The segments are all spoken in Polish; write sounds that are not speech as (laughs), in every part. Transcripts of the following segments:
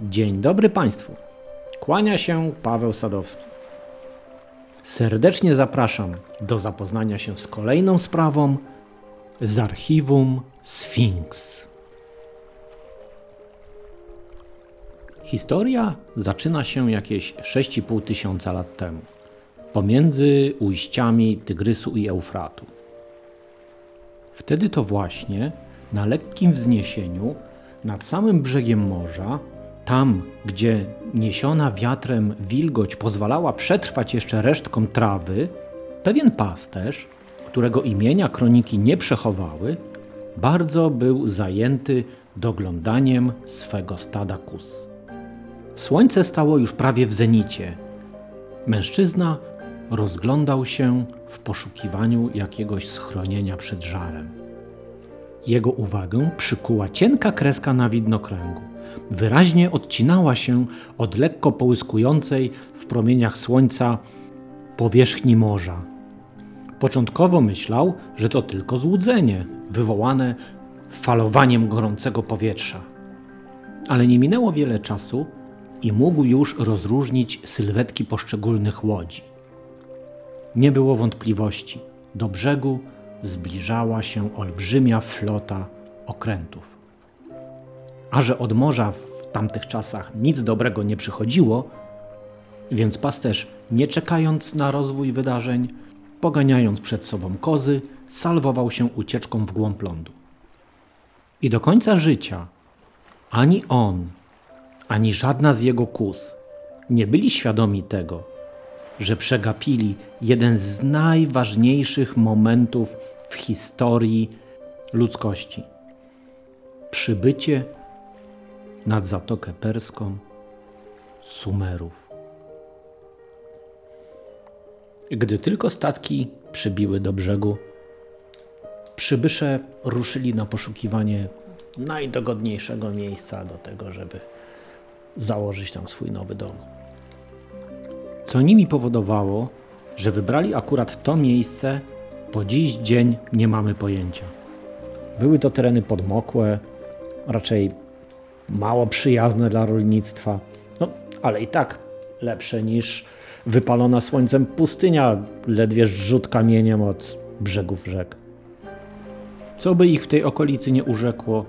Dzień dobry Państwu. Kłania się Paweł Sadowski. Serdecznie zapraszam do zapoznania się z kolejną sprawą z archiwum Sphinx. Historia zaczyna się jakieś 6,5 tysiąca lat temu, pomiędzy ujściami Tygrysu i Eufratu. Wtedy to właśnie na lekkim wzniesieniu nad samym brzegiem morza tam, gdzie niesiona wiatrem wilgoć pozwalała przetrwać jeszcze resztkom trawy, pewien pasterz, którego imienia kroniki nie przechowały, bardzo był zajęty doglądaniem swego stada kus. Słońce stało już prawie w zenicie. Mężczyzna rozglądał się w poszukiwaniu jakiegoś schronienia przed żarem. Jego uwagę przykuła cienka kreska na widnokręgu wyraźnie odcinała się od lekko połyskującej w promieniach słońca powierzchni morza. Początkowo myślał, że to tylko złudzenie wywołane falowaniem gorącego powietrza. Ale nie minęło wiele czasu i mógł już rozróżnić sylwetki poszczególnych łodzi. Nie było wątpliwości. Do brzegu zbliżała się olbrzymia flota okrętów a że od morza w tamtych czasach nic dobrego nie przychodziło, więc pasterz, nie czekając na rozwój wydarzeń, poganiając przed sobą kozy, salwował się ucieczką w głąb lądu. I do końca życia ani on, ani żadna z jego kus nie byli świadomi tego, że przegapili jeden z najważniejszych momentów w historii ludzkości przybycie nad Zatokę Perską Sumerów. Gdy tylko statki przybiły do brzegu, przybysze ruszyli na poszukiwanie najdogodniejszego miejsca do tego, żeby założyć tam swój nowy dom. Co nimi powodowało, że wybrali akurat to miejsce, po dziś dzień nie mamy pojęcia. Były to tereny podmokłe, raczej mało przyjazne dla rolnictwa. No, ale i tak lepsze niż wypalona słońcem pustynia, ledwie rzut kamieniem od brzegów rzek. Co by ich w tej okolicy nie urzekło,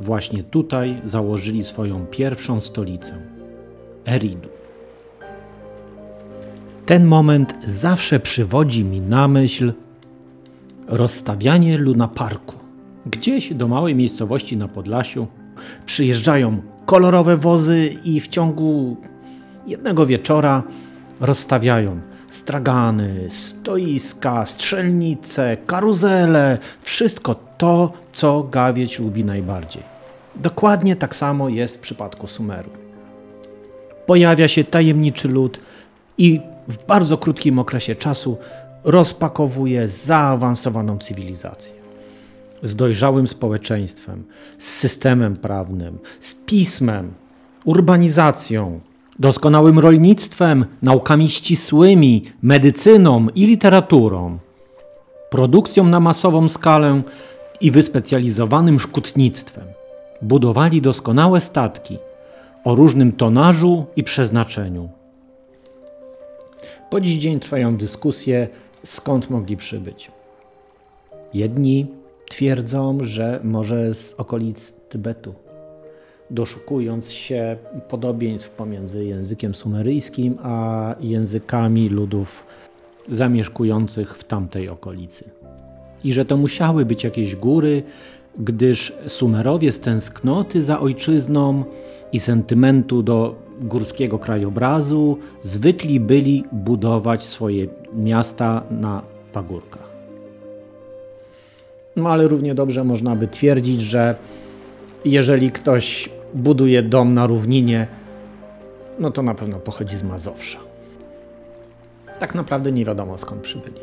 właśnie tutaj założyli swoją pierwszą stolicę Eridu. Ten moment zawsze przywodzi mi na myśl rozstawianie lunaparku. Gdzieś do małej miejscowości na Podlasiu Przyjeżdżają kolorowe wozy i w ciągu jednego wieczora rozstawiają stragany, stoiska, strzelnice, karuzele, wszystko to, co gawieć lubi najbardziej. Dokładnie tak samo jest w przypadku Sumeru. Pojawia się tajemniczy lud i w bardzo krótkim okresie czasu rozpakowuje zaawansowaną cywilizację z dojrzałym społeczeństwem, z systemem prawnym, z pismem, urbanizacją, doskonałym rolnictwem, naukami ścisłymi, medycyną i literaturą, produkcją na masową skalę i wyspecjalizowanym szkutnictwem. Budowali doskonałe statki o różnym tonażu i przeznaczeniu. Po dziś dzień trwają dyskusje, skąd mogli przybyć. Jedni twierdzą, że może z okolic Tybetu, doszukując się podobieństw pomiędzy językiem sumeryjskim a językami ludów zamieszkujących w tamtej okolicy. I że to musiały być jakieś góry, gdyż Sumerowie z tęsknoty za ojczyzną i sentymentu do górskiego krajobrazu zwykli byli budować swoje miasta na pagórkach. No ale równie dobrze można by twierdzić, że jeżeli ktoś buduje dom na równinie, no to na pewno pochodzi z Mazowsza. Tak naprawdę nie wiadomo skąd przybyli.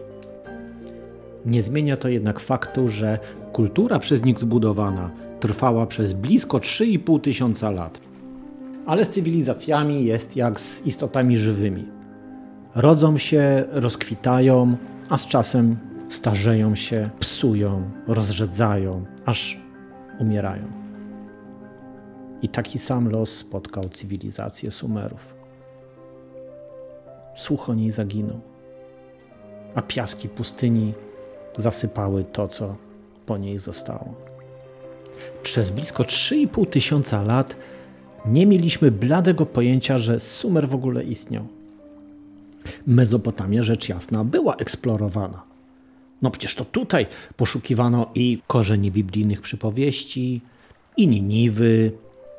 Nie zmienia to jednak faktu, że kultura przez nich zbudowana trwała przez blisko 3,5 tysiąca lat. Ale z cywilizacjami jest jak z istotami żywymi. Rodzą się, rozkwitają, a z czasem starzeją się, psują, rozrzedzają, aż umierają. I taki sam los spotkał cywilizację Sumerów. Słuch o niej zaginął, a piaski pustyni zasypały to, co po niej zostało. Przez blisko 3,5 tysiąca lat nie mieliśmy bladego pojęcia, że Sumer w ogóle istniał. Mezopotamia, rzecz jasna, była eksplorowana. No przecież to tutaj poszukiwano i korzeni biblijnych przypowieści, i Niniwy,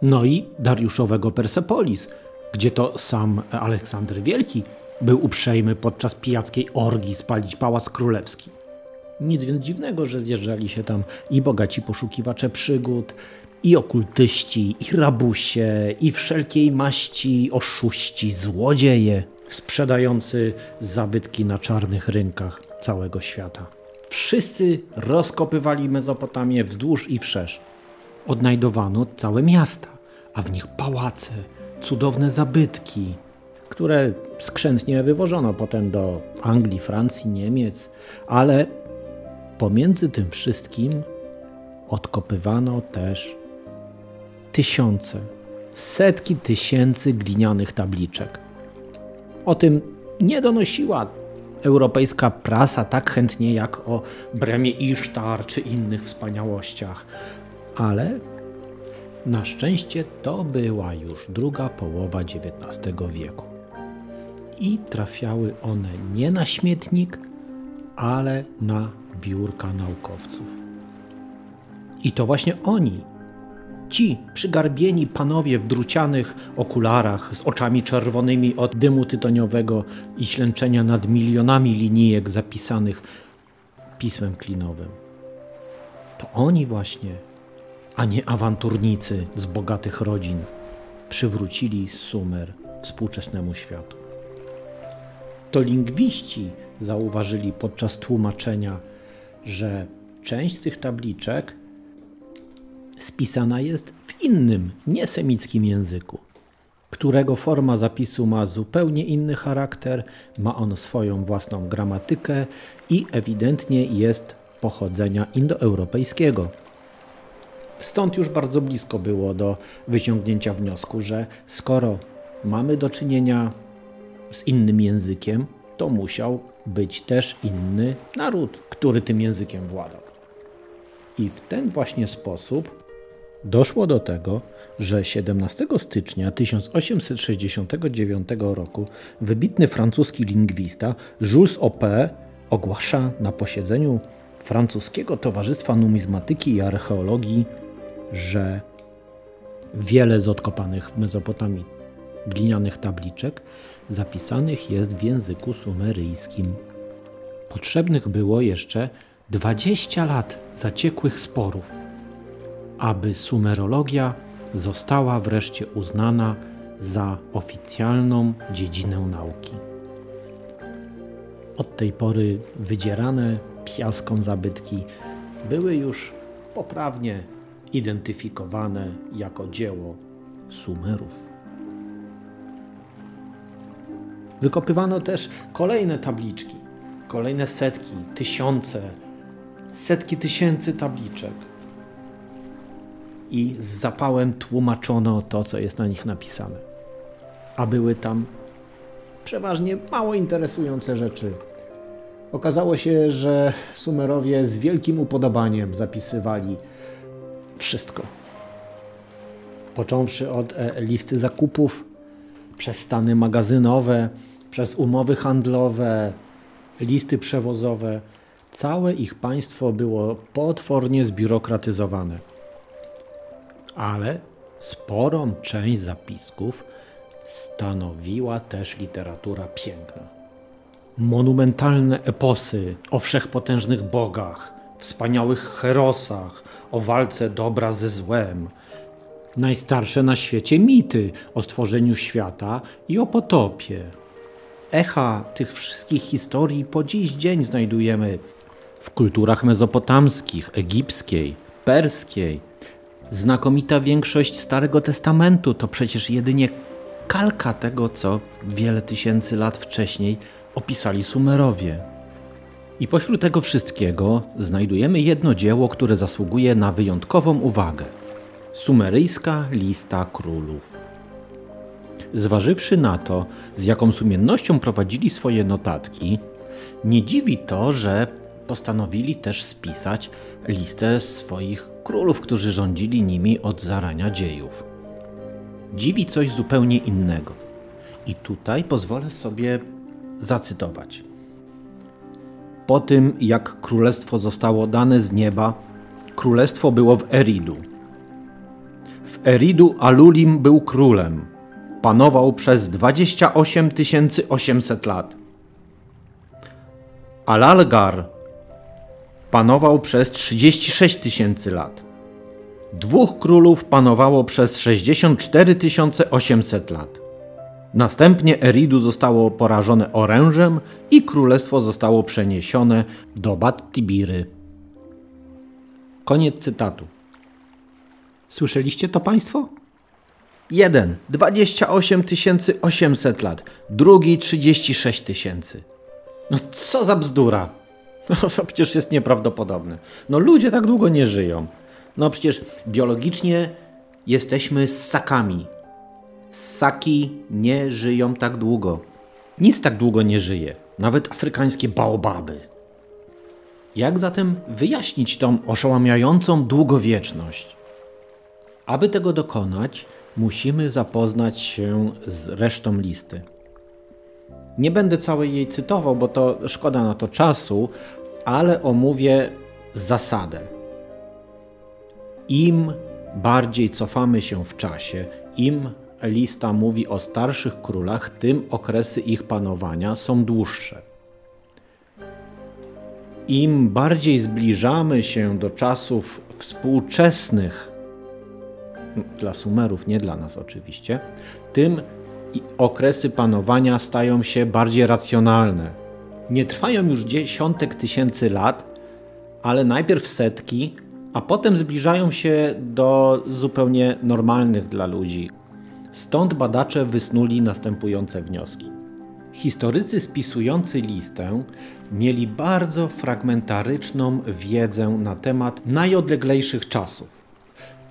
no i Dariuszowego Persepolis, gdzie to sam Aleksander Wielki był uprzejmy podczas pijackiej orgii spalić pałac królewski. Nic więc dziwnego, że zjeżdżali się tam i bogaci poszukiwacze przygód, i okultyści, i rabusie, i wszelkiej maści oszuści, złodzieje, sprzedający zabytki na czarnych rynkach całego świata. Wszyscy rozkopywali Mezopotamię wzdłuż i wszerz. Odnajdowano całe miasta, a w nich pałace, cudowne zabytki, które skrzętnie wywożono potem do Anglii, Francji, Niemiec, ale pomiędzy tym wszystkim odkopywano też tysiące, setki tysięcy glinianych tabliczek. O tym nie donosiła europejska prasa tak chętnie jak o Bremie Isztar czy innych wspaniałościach, ale na szczęście to była już druga połowa XIX wieku. I trafiały one nie na śmietnik, ale na biurka naukowców. I to właśnie oni Ci przygarbieni panowie w drucianych okularach, z oczami czerwonymi od dymu tytoniowego i ślęczenia nad milionami linijek zapisanych pismem klinowym. To oni właśnie, a nie awanturnicy z bogatych rodzin, przywrócili Sumer współczesnemu światu. To lingwiści zauważyli podczas tłumaczenia, że część z tych tabliczek spisana jest w innym, niesemickim języku, którego forma zapisu ma zupełnie inny charakter, ma on swoją własną gramatykę i ewidentnie jest pochodzenia indoeuropejskiego. Stąd już bardzo blisko było do wyciągnięcia wniosku, że skoro mamy do czynienia z innym językiem, to musiał być też inny naród, który tym językiem władał. I w ten właśnie sposób Doszło do tego, że 17 stycznia 1869 roku wybitny francuski lingwista Jules Opé ogłasza na posiedzeniu francuskiego Towarzystwa Numizmatyki i Archeologii, że wiele z odkopanych w Mezopotamii glinianych tabliczek zapisanych jest w języku sumeryjskim. Potrzebnych było jeszcze 20 lat zaciekłych sporów aby sumerologia została wreszcie uznana za oficjalną dziedzinę nauki. Od tej pory wydzierane piaską zabytki były już poprawnie identyfikowane jako dzieło Sumerów. Wykopywano też kolejne tabliczki, kolejne setki, tysiące, setki tysięcy tabliczek i z zapałem tłumaczono to, co jest na nich napisane. A były tam przeważnie mało interesujące rzeczy. Okazało się, że Sumerowie z wielkim upodobaniem zapisywali wszystko. Począwszy od e, listy zakupów, przez stany magazynowe, przez umowy handlowe, listy przewozowe, całe ich państwo było potwornie zbiurokratyzowane ale sporą część zapisków stanowiła też literatura piękna. Monumentalne eposy o wszechpotężnych bogach, wspaniałych herosach, o walce dobra ze złem, najstarsze na świecie mity o stworzeniu świata i o potopie. Echa tych wszystkich historii po dziś dzień znajdujemy w kulturach mezopotamskich, egipskiej, perskiej, Znakomita większość Starego Testamentu to przecież jedynie kalka tego, co wiele tysięcy lat wcześniej opisali Sumerowie. I pośród tego wszystkiego znajdujemy jedno dzieło, które zasługuje na wyjątkową uwagę. Sumeryjska lista królów. Zważywszy na to, z jaką sumiennością prowadzili swoje notatki, nie dziwi to, że postanowili też spisać listę swoich królów, którzy rządzili nimi od zarania dziejów. Dziwi coś zupełnie innego. I tutaj pozwolę sobie zacytować. Po tym, jak królestwo zostało dane z nieba, królestwo było w Eridu. W Eridu Alulim był królem. Panował przez 28 800 lat. Alalgar panował przez 36 tysięcy lat. Dwóch królów panowało przez 64 800 lat. Następnie Eridu zostało porażone orężem i królestwo zostało przeniesione do Bat Tibiry. Koniec cytatu. Słyszeliście to Państwo? Jeden 28 800 lat, drugi 36 tysięcy. No co za bzdura! No (laughs) to przecież jest nieprawdopodobne. No ludzie tak długo nie żyją. No przecież biologicznie jesteśmy ssakami. Ssaki nie żyją tak długo. Nic tak długo nie żyje. Nawet afrykańskie baobaby. Jak zatem wyjaśnić tą oszałamiającą długowieczność? Aby tego dokonać, musimy zapoznać się z resztą listy. Nie będę całej jej cytował, bo to szkoda na to czasu, ale omówię zasadę. Im bardziej cofamy się w czasie, im lista mówi o starszych królach, tym okresy ich panowania są dłuższe. Im bardziej zbliżamy się do czasów współczesnych, dla Sumerów, nie dla nas oczywiście, tym okresy panowania stają się bardziej racjonalne. Nie trwają już dziesiątek tysięcy lat, ale najpierw setki, a potem zbliżają się do zupełnie normalnych dla ludzi. Stąd badacze wysnuli następujące wnioski. Historycy spisujący listę mieli bardzo fragmentaryczną wiedzę na temat najodleglejszych czasów.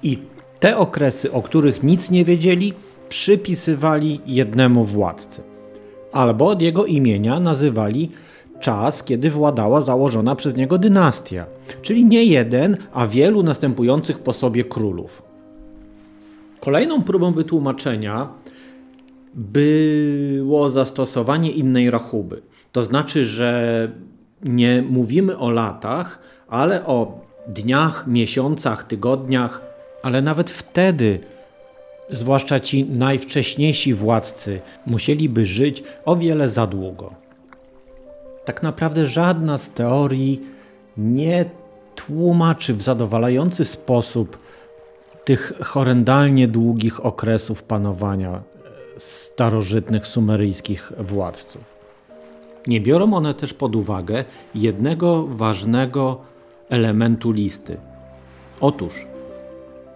I te okresy, o których nic nie wiedzieli, przypisywali jednemu władcy. Albo od jego imienia nazywali czas, kiedy władała założona przez niego dynastia, czyli nie jeden, a wielu następujących po sobie królów. Kolejną próbą wytłumaczenia było zastosowanie innej rachuby. To znaczy, że nie mówimy o latach, ale o dniach, miesiącach, tygodniach, ale nawet wtedy, zwłaszcza ci najwcześniejsi władcy, musieliby żyć o wiele za długo. Tak naprawdę żadna z teorii nie tłumaczy w zadowalający sposób tych horrendalnie długich okresów panowania starożytnych sumeryjskich władców. Nie biorą one też pod uwagę jednego ważnego elementu listy. Otóż,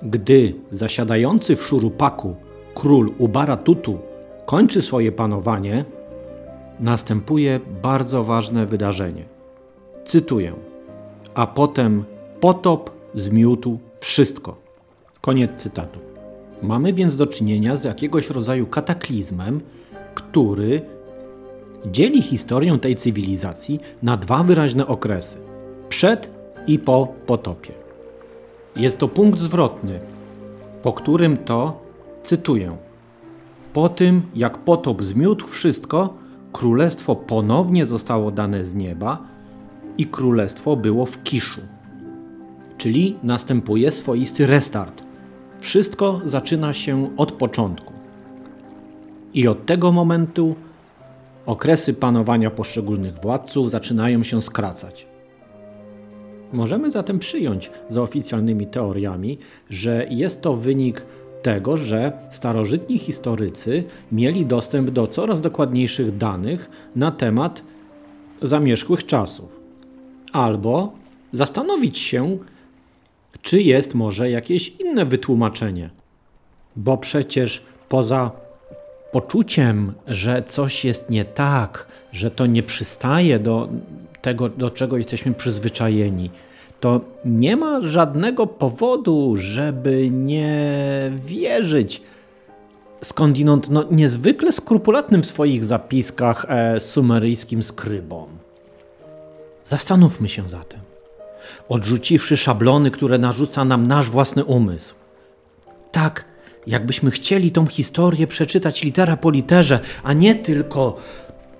gdy zasiadający w Szurupaku król Ubara Tutu kończy swoje panowanie, następuje bardzo ważne wydarzenie. Cytuję: A potem potop zmiótł wszystko. Koniec cytatu. Mamy więc do czynienia z jakiegoś rodzaju kataklizmem, który dzieli historię tej cywilizacji na dwa wyraźne okresy: przed i po potopie. Jest to punkt zwrotny, po którym to, cytuję, po tym jak potop zmiótł wszystko, królestwo ponownie zostało dane z nieba i królestwo było w kiszu. Czyli następuje swoisty restart. Wszystko zaczyna się od początku. I od tego momentu okresy panowania poszczególnych władców zaczynają się skracać. Możemy zatem przyjąć za oficjalnymi teoriami, że jest to wynik tego, że starożytni historycy mieli dostęp do coraz dokładniejszych danych na temat zamierzchłych czasów. Albo zastanowić się, czy jest może jakieś inne wytłumaczenie. Bo przecież poza poczuciem, że coś jest nie tak, że to nie przystaje do tego, do czego jesteśmy przyzwyczajeni, to nie ma żadnego powodu, żeby nie wierzyć skądinąd no, niezwykle skrupulatnym w swoich zapiskach e, sumeryjskim skrybom. Zastanówmy się zatem, odrzuciwszy szablony, które narzuca nam nasz własny umysł. Tak, jakbyśmy chcieli tą historię przeczytać litera po literze, a nie tylko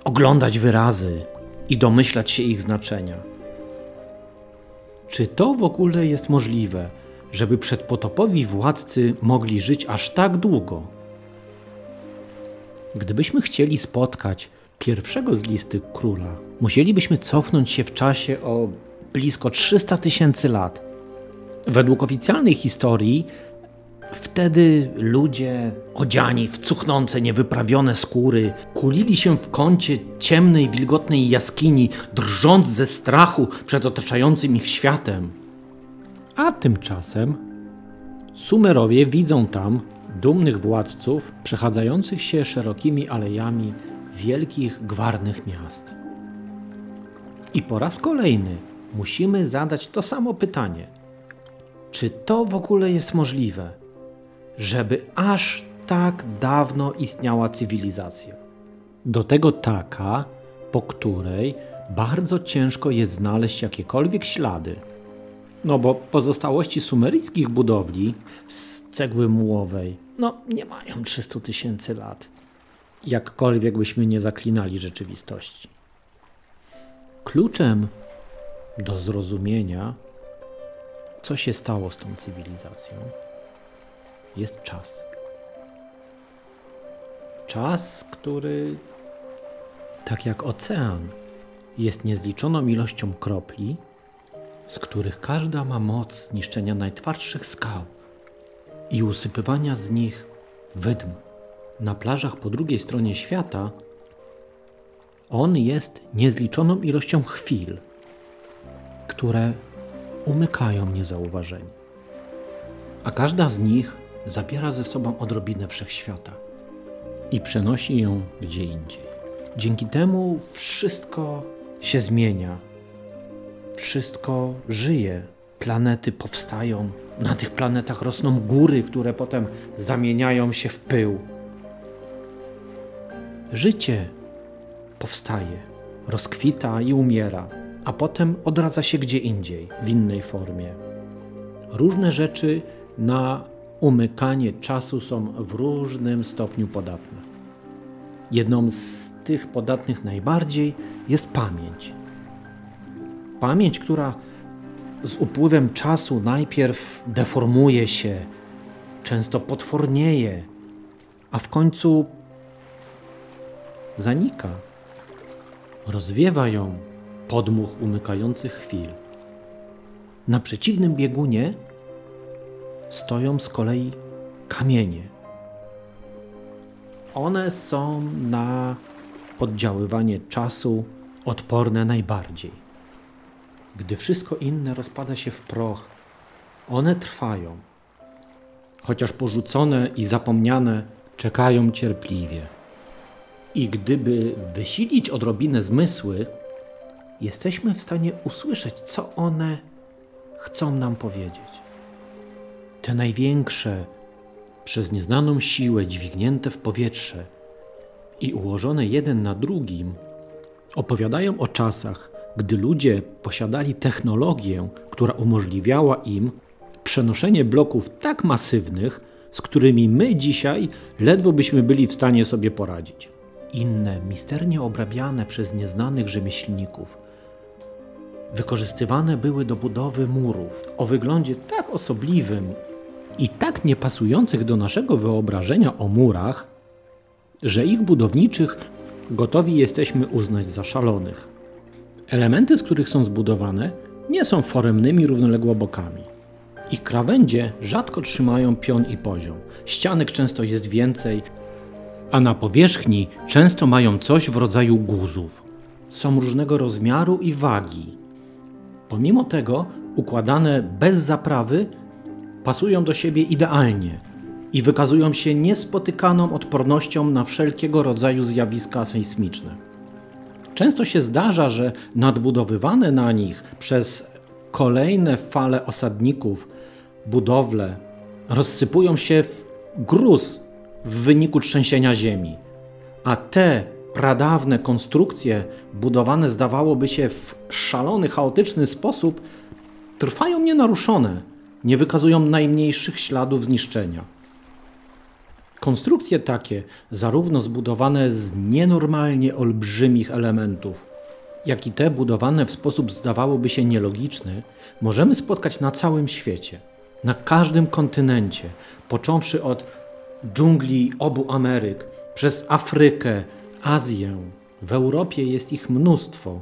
oglądać wyrazy i domyślać się ich znaczenia. Czy to w ogóle jest możliwe, żeby przedpotopowi władcy mogli żyć aż tak długo? Gdybyśmy chcieli spotkać pierwszego z listy króla, musielibyśmy cofnąć się w czasie o blisko 300 tysięcy lat. Według oficjalnej historii Wtedy ludzie, odziani w cuchnące, niewyprawione skóry, kulili się w kącie ciemnej, wilgotnej jaskini, drżąc ze strachu przed otaczającym ich światem. A tymczasem Sumerowie widzą tam dumnych władców przechadzających się szerokimi alejami wielkich, gwarnych miast. I po raz kolejny musimy zadać to samo pytanie: czy to w ogóle jest możliwe? Żeby aż tak dawno istniała cywilizacja. Do tego taka, po której bardzo ciężko jest znaleźć jakiekolwiek ślady. No bo pozostałości sumeryjskich budowli z cegły mułowej, no nie mają 300 tysięcy lat. Jakkolwiek byśmy nie zaklinali rzeczywistości. Kluczem do zrozumienia, co się stało z tą cywilizacją, jest czas. Czas, który, tak jak ocean, jest niezliczoną ilością kropli, z których każda ma moc niszczenia najtwardszych skał i usypywania z nich wydm. Na plażach po drugiej stronie świata on jest niezliczoną ilością chwil, które umykają niezauważeni. A każda z nich zabiera ze sobą odrobinę wszechświata i przenosi ją gdzie indziej. Dzięki temu wszystko się zmienia, wszystko żyje, planety powstają, na tych planetach rosną góry, które potem zamieniają się w pył. Życie powstaje, rozkwita i umiera, a potem odradza się gdzie indziej, w innej formie. Różne rzeczy na umykanie czasu są w różnym stopniu podatne. Jedną z tych podatnych najbardziej jest pamięć. Pamięć, która z upływem czasu najpierw deformuje się, często potwornieje, a w końcu zanika. Rozwiewa ją podmuch umykających chwil. Na przeciwnym biegunie stoją z kolei kamienie. One są na oddziaływanie czasu odporne najbardziej. Gdy wszystko inne rozpada się w proch, one trwają, chociaż porzucone i zapomniane czekają cierpliwie. I gdyby wysilić odrobinę zmysły, jesteśmy w stanie usłyszeć, co one chcą nam powiedzieć te największe, przez nieznaną siłę dźwignięte w powietrze i ułożone jeden na drugim, opowiadają o czasach, gdy ludzie posiadali technologię, która umożliwiała im przenoszenie bloków tak masywnych, z którymi my dzisiaj ledwo byśmy byli w stanie sobie poradzić. Inne, misternie obrabiane przez nieznanych rzemieślników, wykorzystywane były do budowy murów o wyglądzie tak osobliwym i tak niepasujących do naszego wyobrażenia o murach, że ich budowniczych gotowi jesteśmy uznać za szalonych. Elementy, z których są zbudowane, nie są foremnymi równoległobokami. Ich krawędzie rzadko trzymają pion i poziom. Ścianek często jest więcej, a na powierzchni często mają coś w rodzaju guzów. Są różnego rozmiaru i wagi. Pomimo tego, układane bez zaprawy, pasują do siebie idealnie i wykazują się niespotykaną odpornością na wszelkiego rodzaju zjawiska sejsmiczne. Często się zdarza, że nadbudowywane na nich przez kolejne fale osadników, budowle rozsypują się w gruz w wyniku trzęsienia ziemi, a te pradawne konstrukcje, budowane zdawałoby się w szalony, chaotyczny sposób, trwają nienaruszone, nie wykazują najmniejszych śladów zniszczenia. Konstrukcje takie, zarówno zbudowane z nienormalnie olbrzymich elementów, jak i te budowane w sposób zdawałoby się nielogiczny, możemy spotkać na całym świecie, na każdym kontynencie, począwszy od dżungli obu Ameryk, przez Afrykę, Azję. W Europie jest ich mnóstwo.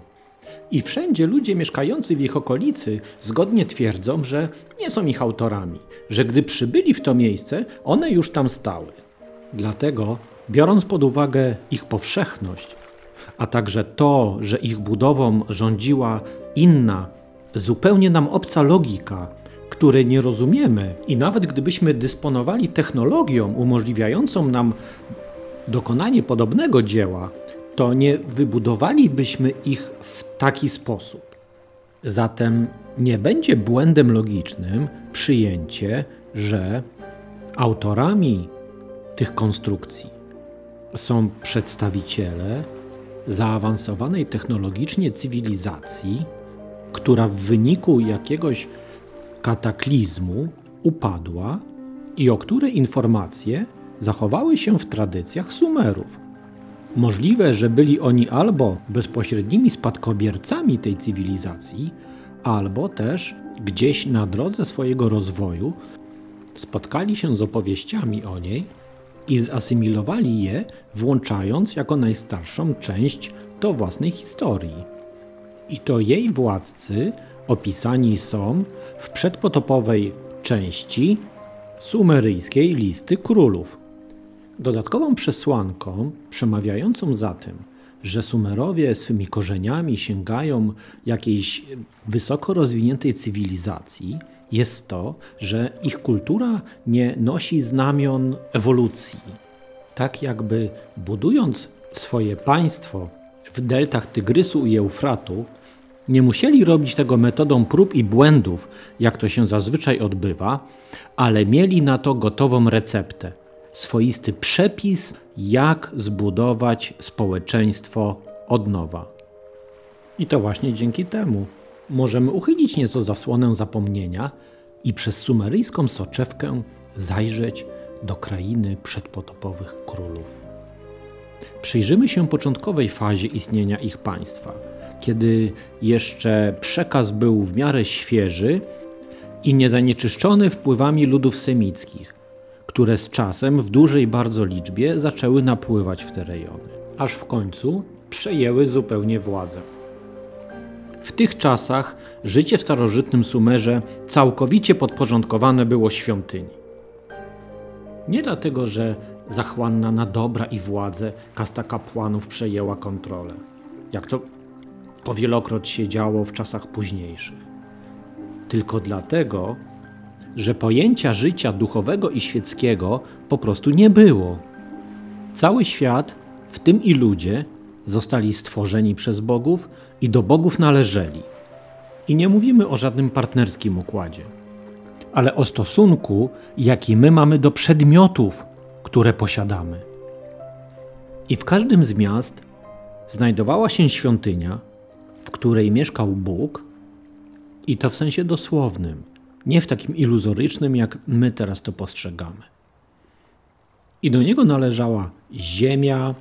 I wszędzie ludzie mieszkający w ich okolicy zgodnie twierdzą, że nie są ich autorami, że gdy przybyli w to miejsce, one już tam stały. Dlatego, biorąc pod uwagę ich powszechność, a także to, że ich budową rządziła inna, zupełnie nam obca logika, której nie rozumiemy, i nawet gdybyśmy dysponowali technologią umożliwiającą nam dokonanie podobnego dzieła, to nie wybudowalibyśmy ich w taki sposób. Zatem nie będzie błędem logicznym przyjęcie, że autorami tych konstrukcji są przedstawiciele zaawansowanej technologicznie cywilizacji, która w wyniku jakiegoś kataklizmu upadła i o której informacje zachowały się w tradycjach Sumerów. Możliwe, że byli oni albo bezpośrednimi spadkobiercami tej cywilizacji, albo też gdzieś na drodze swojego rozwoju spotkali się z opowieściami o niej i zasymilowali je, włączając jako najstarszą część do własnej historii. I to jej władcy opisani są w przedpotopowej części sumeryjskiej listy królów. Dodatkową przesłanką przemawiającą za tym, że Sumerowie swymi korzeniami sięgają jakiejś wysoko rozwiniętej cywilizacji, jest to, że ich kultura nie nosi znamion ewolucji. Tak jakby budując swoje państwo w deltach Tygrysu i Eufratu, nie musieli robić tego metodą prób i błędów, jak to się zazwyczaj odbywa, ale mieli na to gotową receptę, swoisty przepis, jak zbudować społeczeństwo od nowa. I to właśnie dzięki temu możemy uchylić nieco zasłonę zapomnienia i przez sumeryjską soczewkę zajrzeć do krainy przedpotopowych królów. Przyjrzymy się początkowej fazie istnienia ich państwa, kiedy jeszcze przekaz był w miarę świeży i niezanieczyszczony wpływami ludów semickich, które z czasem w dużej bardzo liczbie zaczęły napływać w te rejony, aż w końcu przejęły zupełnie władzę. W tych czasach życie w starożytnym Sumerze całkowicie podporządkowane było świątyni. Nie dlatego, że zachłanna na dobra i władzę kasta kapłanów przejęła kontrolę, jak to powielokroć się działo w czasach późniejszych, tylko dlatego, że pojęcia życia duchowego i świeckiego po prostu nie było. Cały świat, w tym i ludzie, zostali stworzeni przez bogów i do bogów należeli. I nie mówimy o żadnym partnerskim układzie, ale o stosunku, jaki my mamy do przedmiotów, które posiadamy. I w każdym z miast znajdowała się świątynia, w której mieszkał Bóg, i to w sensie dosłownym, nie w takim iluzorycznym, jak my teraz to postrzegamy. I do niego należała ziemia,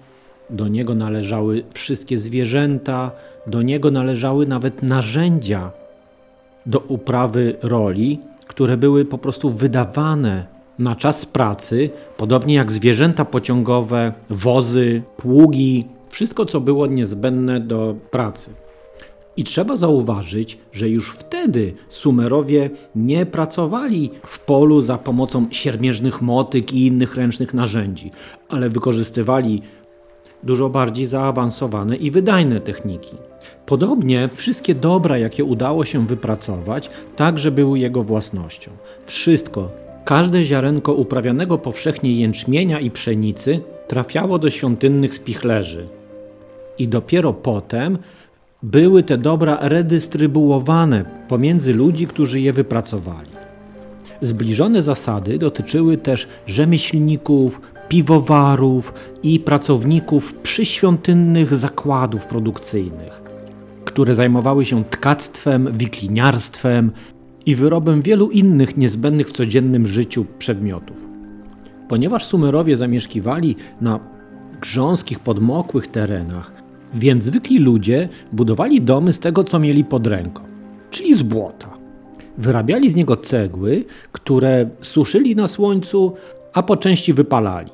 do niego należały wszystkie zwierzęta, do niego należały nawet narzędzia do uprawy roli, które były po prostu wydawane na czas pracy, podobnie jak zwierzęta pociągowe, wozy, pługi, wszystko co było niezbędne do pracy. I trzeba zauważyć, że już wtedy Sumerowie nie pracowali w polu za pomocą siermierznych motyk i innych ręcznych narzędzi, ale wykorzystywali dużo bardziej zaawansowane i wydajne techniki. Podobnie wszystkie dobra, jakie udało się wypracować, także były jego własnością. Wszystko, każde ziarenko uprawianego powszechnie jęczmienia i pszenicy trafiało do świątynnych spichlerzy. I dopiero potem były te dobra redystrybuowane pomiędzy ludzi, którzy je wypracowali. Zbliżone zasady dotyczyły też rzemieślników, piwowarów i pracowników przyświątynnych zakładów produkcyjnych, które zajmowały się tkactwem, wikliniarstwem i wyrobem wielu innych niezbędnych w codziennym życiu przedmiotów. Ponieważ Sumerowie zamieszkiwali na grząskich, podmokłych terenach, więc zwykli ludzie budowali domy z tego, co mieli pod ręką, czyli z błota. Wyrabiali z niego cegły, które suszyli na słońcu, a po części wypalali.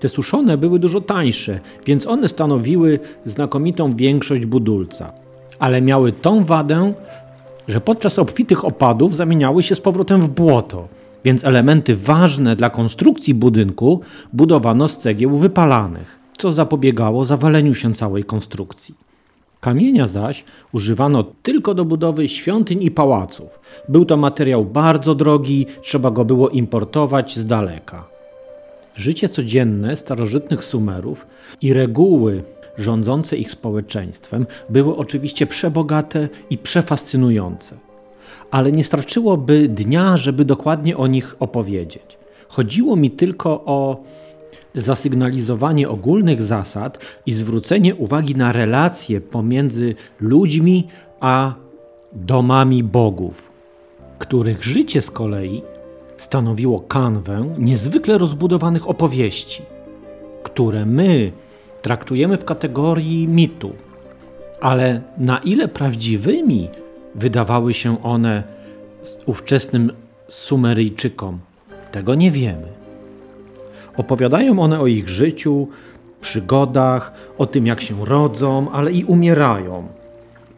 Te suszone były dużo tańsze, więc one stanowiły znakomitą większość budulca. Ale miały tą wadę, że podczas obfitych opadów zamieniały się z powrotem w błoto, więc elementy ważne dla konstrukcji budynku budowano z cegieł wypalanych, co zapobiegało zawaleniu się całej konstrukcji. Kamienia zaś używano tylko do budowy świątyń i pałaców. Był to materiał bardzo drogi, trzeba go było importować z daleka. Życie codzienne starożytnych Sumerów i reguły rządzące ich społeczeństwem były oczywiście przebogate i przefascynujące. Ale nie starczyłoby dnia, żeby dokładnie o nich opowiedzieć. Chodziło mi tylko o zasygnalizowanie ogólnych zasad i zwrócenie uwagi na relacje pomiędzy ludźmi a domami bogów, których życie z kolei stanowiło kanwę niezwykle rozbudowanych opowieści, które my traktujemy w kategorii mitu. Ale na ile prawdziwymi wydawały się one ówczesnym Sumeryjczykom, tego nie wiemy. Opowiadają one o ich życiu, przygodach, o tym jak się rodzą, ale i umierają.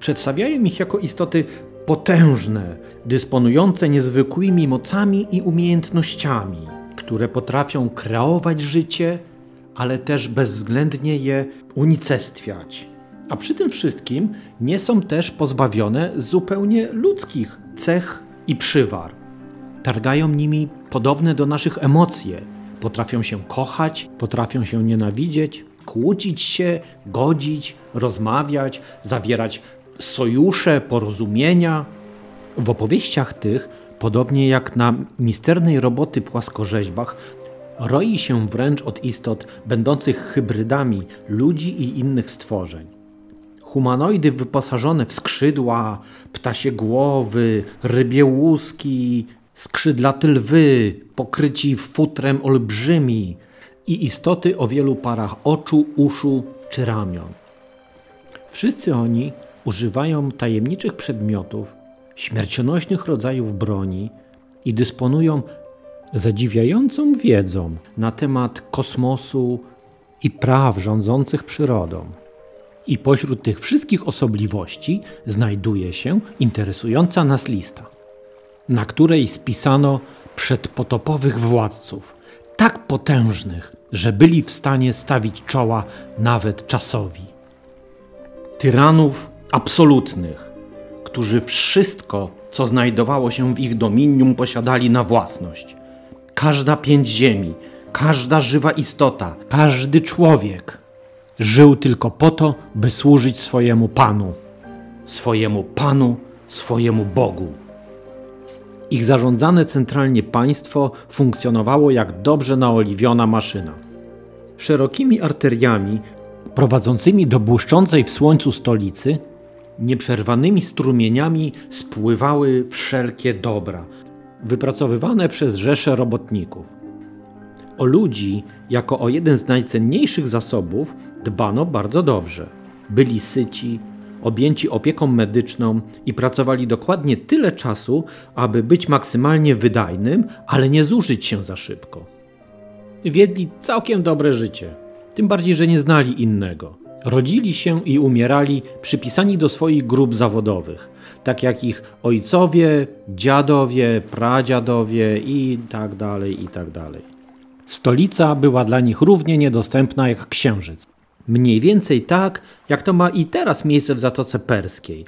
Przedstawiają ich jako istoty potężne, dysponujące niezwykłymi mocami i umiejętnościami, które potrafią kreować życie, ale też bezwzględnie je unicestwiać. A przy tym wszystkim nie są też pozbawione zupełnie ludzkich cech i przywar. Targają nimi podobne do naszych emocje. Potrafią się kochać, potrafią się nienawidzieć, kłócić się, godzić, rozmawiać, zawierać sojusze, porozumienia. W opowieściach tych, podobnie jak na misternej roboty płaskorzeźbach, roi się wręcz od istot będących hybrydami ludzi i innych stworzeń. Humanoidy wyposażone w skrzydła, ptasie głowy, rybie łuski, skrzydlate lwy, pokryci futrem olbrzymi i istoty o wielu parach oczu, uszu czy ramion. Wszyscy oni używają tajemniczych przedmiotów, śmiercionośnych rodzajów broni i dysponują zadziwiającą wiedzą na temat kosmosu i praw rządzących przyrodą. I pośród tych wszystkich osobliwości znajduje się interesująca nas lista, na której spisano przedpotopowych władców, tak potężnych, że byli w stanie stawić czoła nawet czasowi. Tyranów absolutnych, którzy wszystko, co znajdowało się w ich dominium, posiadali na własność. Każda pięć ziemi, każda żywa istota, każdy człowiek żył tylko po to, by służyć swojemu Panu, swojemu Panu, swojemu Bogu. Ich zarządzane centralnie państwo funkcjonowało jak dobrze naoliwiona maszyna. Szerokimi arteriami prowadzącymi do błyszczącej w słońcu stolicy nieprzerwanymi strumieniami spływały wszelkie dobra, wypracowywane przez rzesze robotników. O ludzi, jako o jeden z najcenniejszych zasobów, dbano bardzo dobrze. Byli syci, objęci opieką medyczną i pracowali dokładnie tyle czasu, aby być maksymalnie wydajnym, ale nie zużyć się za szybko. Wiedli całkiem dobre życie, tym bardziej, że nie znali innego. Rodzili się i umierali przypisani do swoich grup zawodowych, tak jak ich ojcowie, dziadowie, pradziadowie i tak dalej, i tak dalej. Stolica była dla nich równie niedostępna jak księżyc. Mniej więcej tak, jak to ma i teraz miejsce w Zatoce Perskiej,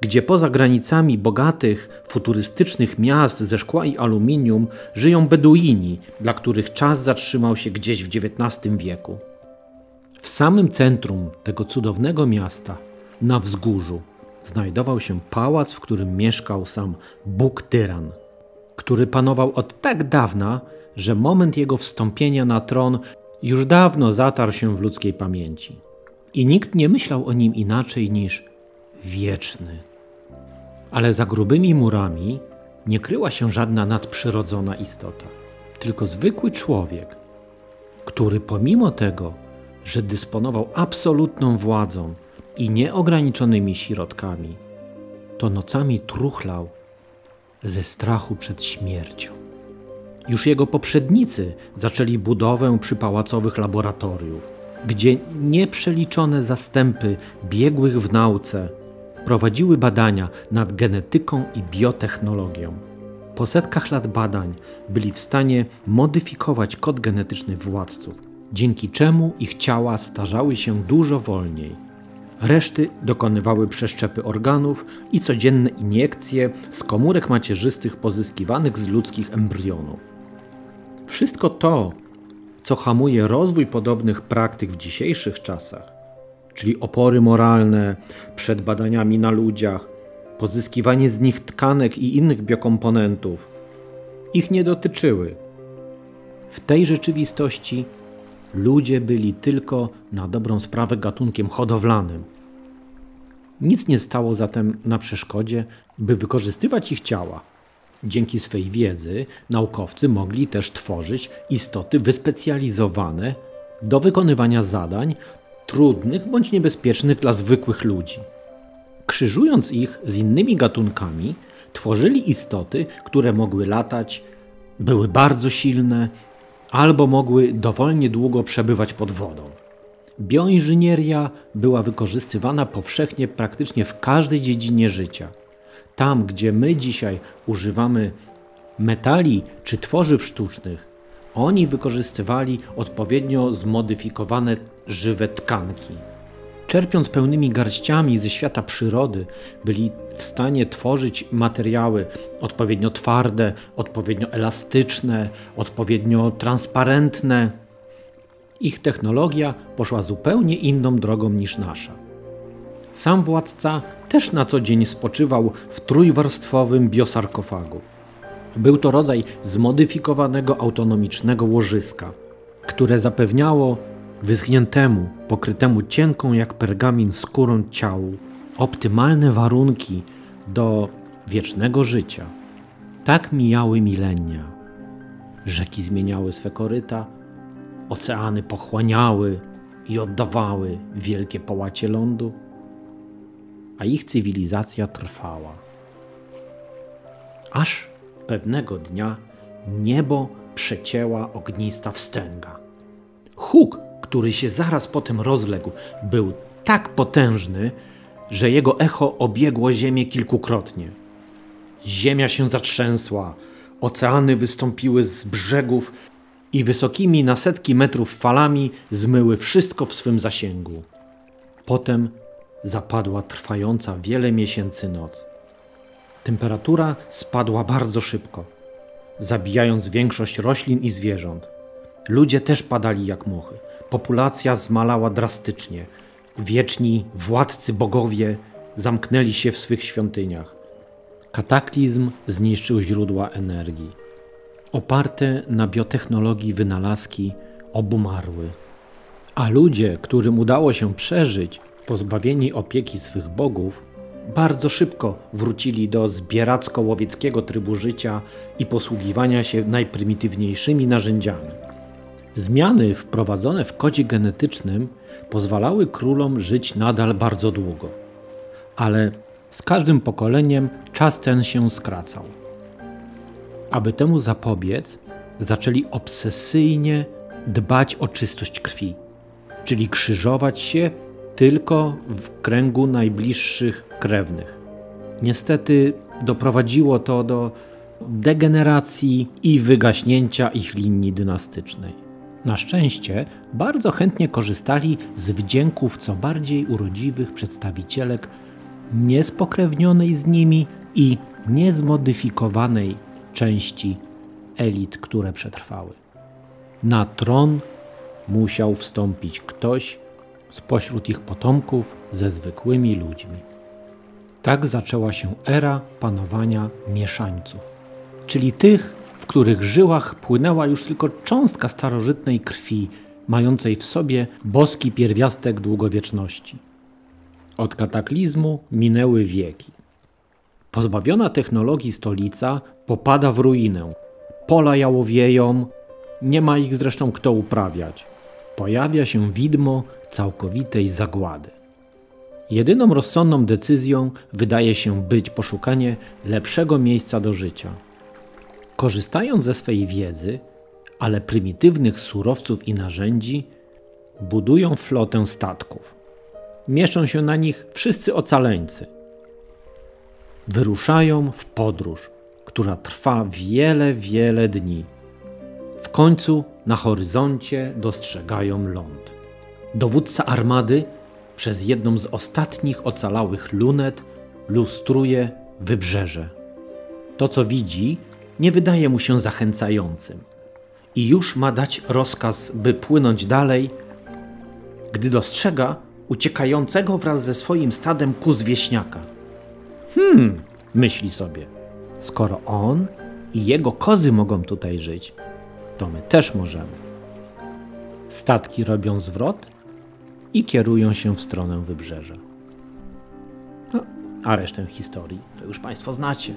gdzie poza granicami bogatych, futurystycznych miast ze szkła i aluminium żyją Beduini, dla których czas zatrzymał się gdzieś w XIX wieku. W samym centrum tego cudownego miasta na wzgórzu znajdował się pałac, w którym mieszkał sam Bóg Tyran, który panował od tak dawna, że moment jego wstąpienia na tron już dawno zatarł się w ludzkiej pamięci. I nikt nie myślał o nim inaczej niż wieczny. Ale za grubymi murami nie kryła się żadna nadprzyrodzona istota, tylko zwykły człowiek, który pomimo tego, że dysponował absolutną władzą i nieograniczonymi środkami, to nocami truchlał ze strachu przed śmiercią. Już jego poprzednicy zaczęli budowę przypałacowych laboratoriów, gdzie nieprzeliczone zastępy biegłych w nauce prowadziły badania nad genetyką i biotechnologią. Po setkach lat badań byli w stanie modyfikować kod genetyczny władców, dzięki czemu ich ciała starzały się dużo wolniej. Reszty dokonywały przeszczepy organów i codzienne iniekcje z komórek macierzystych pozyskiwanych z ludzkich embrionów. Wszystko to, co hamuje rozwój podobnych praktyk w dzisiejszych czasach, czyli opory moralne przed badaniami na ludziach, pozyskiwanie z nich tkanek i innych biokomponentów, ich nie dotyczyły. W tej rzeczywistości ludzie byli tylko na dobrą sprawę gatunkiem hodowlanym. Nic nie stało zatem na przeszkodzie, by wykorzystywać ich ciała. Dzięki swej wiedzy naukowcy mogli też tworzyć istoty wyspecjalizowane do wykonywania zadań trudnych bądź niebezpiecznych dla zwykłych ludzi. Krzyżując ich z innymi gatunkami, tworzyli istoty, które mogły latać, były bardzo silne albo mogły dowolnie długo przebywać pod wodą. Bioinżynieria była wykorzystywana powszechnie praktycznie w każdej dziedzinie życia. Tam, gdzie my dzisiaj używamy metali czy tworzyw sztucznych, oni wykorzystywali odpowiednio zmodyfikowane żywe tkanki. Czerpiąc pełnymi garściami ze świata przyrody, byli w stanie tworzyć materiały odpowiednio twarde, odpowiednio elastyczne, odpowiednio transparentne. Ich technologia poszła zupełnie inną drogą niż nasza. Sam władca też na co dzień spoczywał w trójwarstwowym biosarkofagu. Był to rodzaj zmodyfikowanego autonomicznego łożyska, które zapewniało wyschniętemu, pokrytemu cienką jak pergamin skórą ciału optymalne warunki do wiecznego życia. Tak mijały milenia. Rzeki zmieniały swe koryta, oceany pochłaniały i oddawały wielkie połacie lądu, a ich cywilizacja trwała. Aż pewnego dnia niebo przecięła ognista wstęga. Huk który się zaraz potem rozległ, był tak potężny, że jego echo obiegło Ziemię kilkukrotnie. Ziemia się zatrzęsła, oceany wystąpiły z brzegów i wysokimi na setki metrów falami zmyły wszystko w swym zasięgu. Potem zapadła trwająca wiele miesięcy noc. Temperatura spadła bardzo szybko, zabijając większość roślin i zwierząt. Ludzie też padali jak muchy. Populacja zmalała drastycznie. Wieczni władcy bogowie zamknęli się w swych świątyniach. Kataklizm zniszczył źródła energii. Oparte na biotechnologii wynalazki obumarły. A ludzie, którym udało się przeżyć, pozbawieni opieki swych bogów, bardzo szybko wrócili do zbieracko-łowieckiego trybu życia i posługiwania się najprymitywniejszymi narzędziami. Zmiany wprowadzone w kodzie genetycznym pozwalały królom żyć nadal bardzo długo, ale z każdym pokoleniem czas ten się skracał. Aby temu zapobiec, zaczęli obsesyjnie dbać o czystość krwi, czyli krzyżować się tylko w kręgu najbliższych krewnych. Niestety doprowadziło to do degeneracji i wygaśnięcia ich linii dynastycznej. Na szczęście bardzo chętnie korzystali z wdzięków co bardziej urodziwych przedstawicielek niespokrewnionej z nimi i niezmodyfikowanej części elit, które przetrwały. Na tron musiał wstąpić ktoś, spośród ich potomków ze zwykłymi ludźmi. Tak zaczęła się era panowania mieszańców, czyli tych, w których żyłach płynęła już tylko cząstka starożytnej krwi, mającej w sobie boski pierwiastek długowieczności. Od kataklizmu minęły wieki. Pozbawiona technologii stolica popada w ruinę. Pola jałowieją, nie ma ich zresztą kto uprawiać. Pojawia się widmo całkowitej zagłady. Jedyną rozsądną decyzją wydaje się być poszukanie lepszego miejsca do życia. Korzystając ze swej wiedzy, ale prymitywnych surowców i narzędzi, budują flotę statków. Mieszczą się na nich wszyscy ocaleńcy. Wyruszają w podróż, która trwa wiele, wiele dni. W końcu na horyzoncie dostrzegają ląd. Dowódca armady przez jedną z ostatnich ocalałych lunet lustruje wybrzeże. To, co widzi, nie wydaje mu się zachęcającym i już ma dać rozkaz, by płynąć dalej, gdy dostrzega uciekającego wraz ze swoim stadem ku zwieśniaka. Hmm, myśli sobie, skoro on i jego kozy mogą tutaj żyć, to my też możemy. Statki robią zwrot i kierują się w stronę wybrzeża. No, a resztę historii to już Państwo znacie.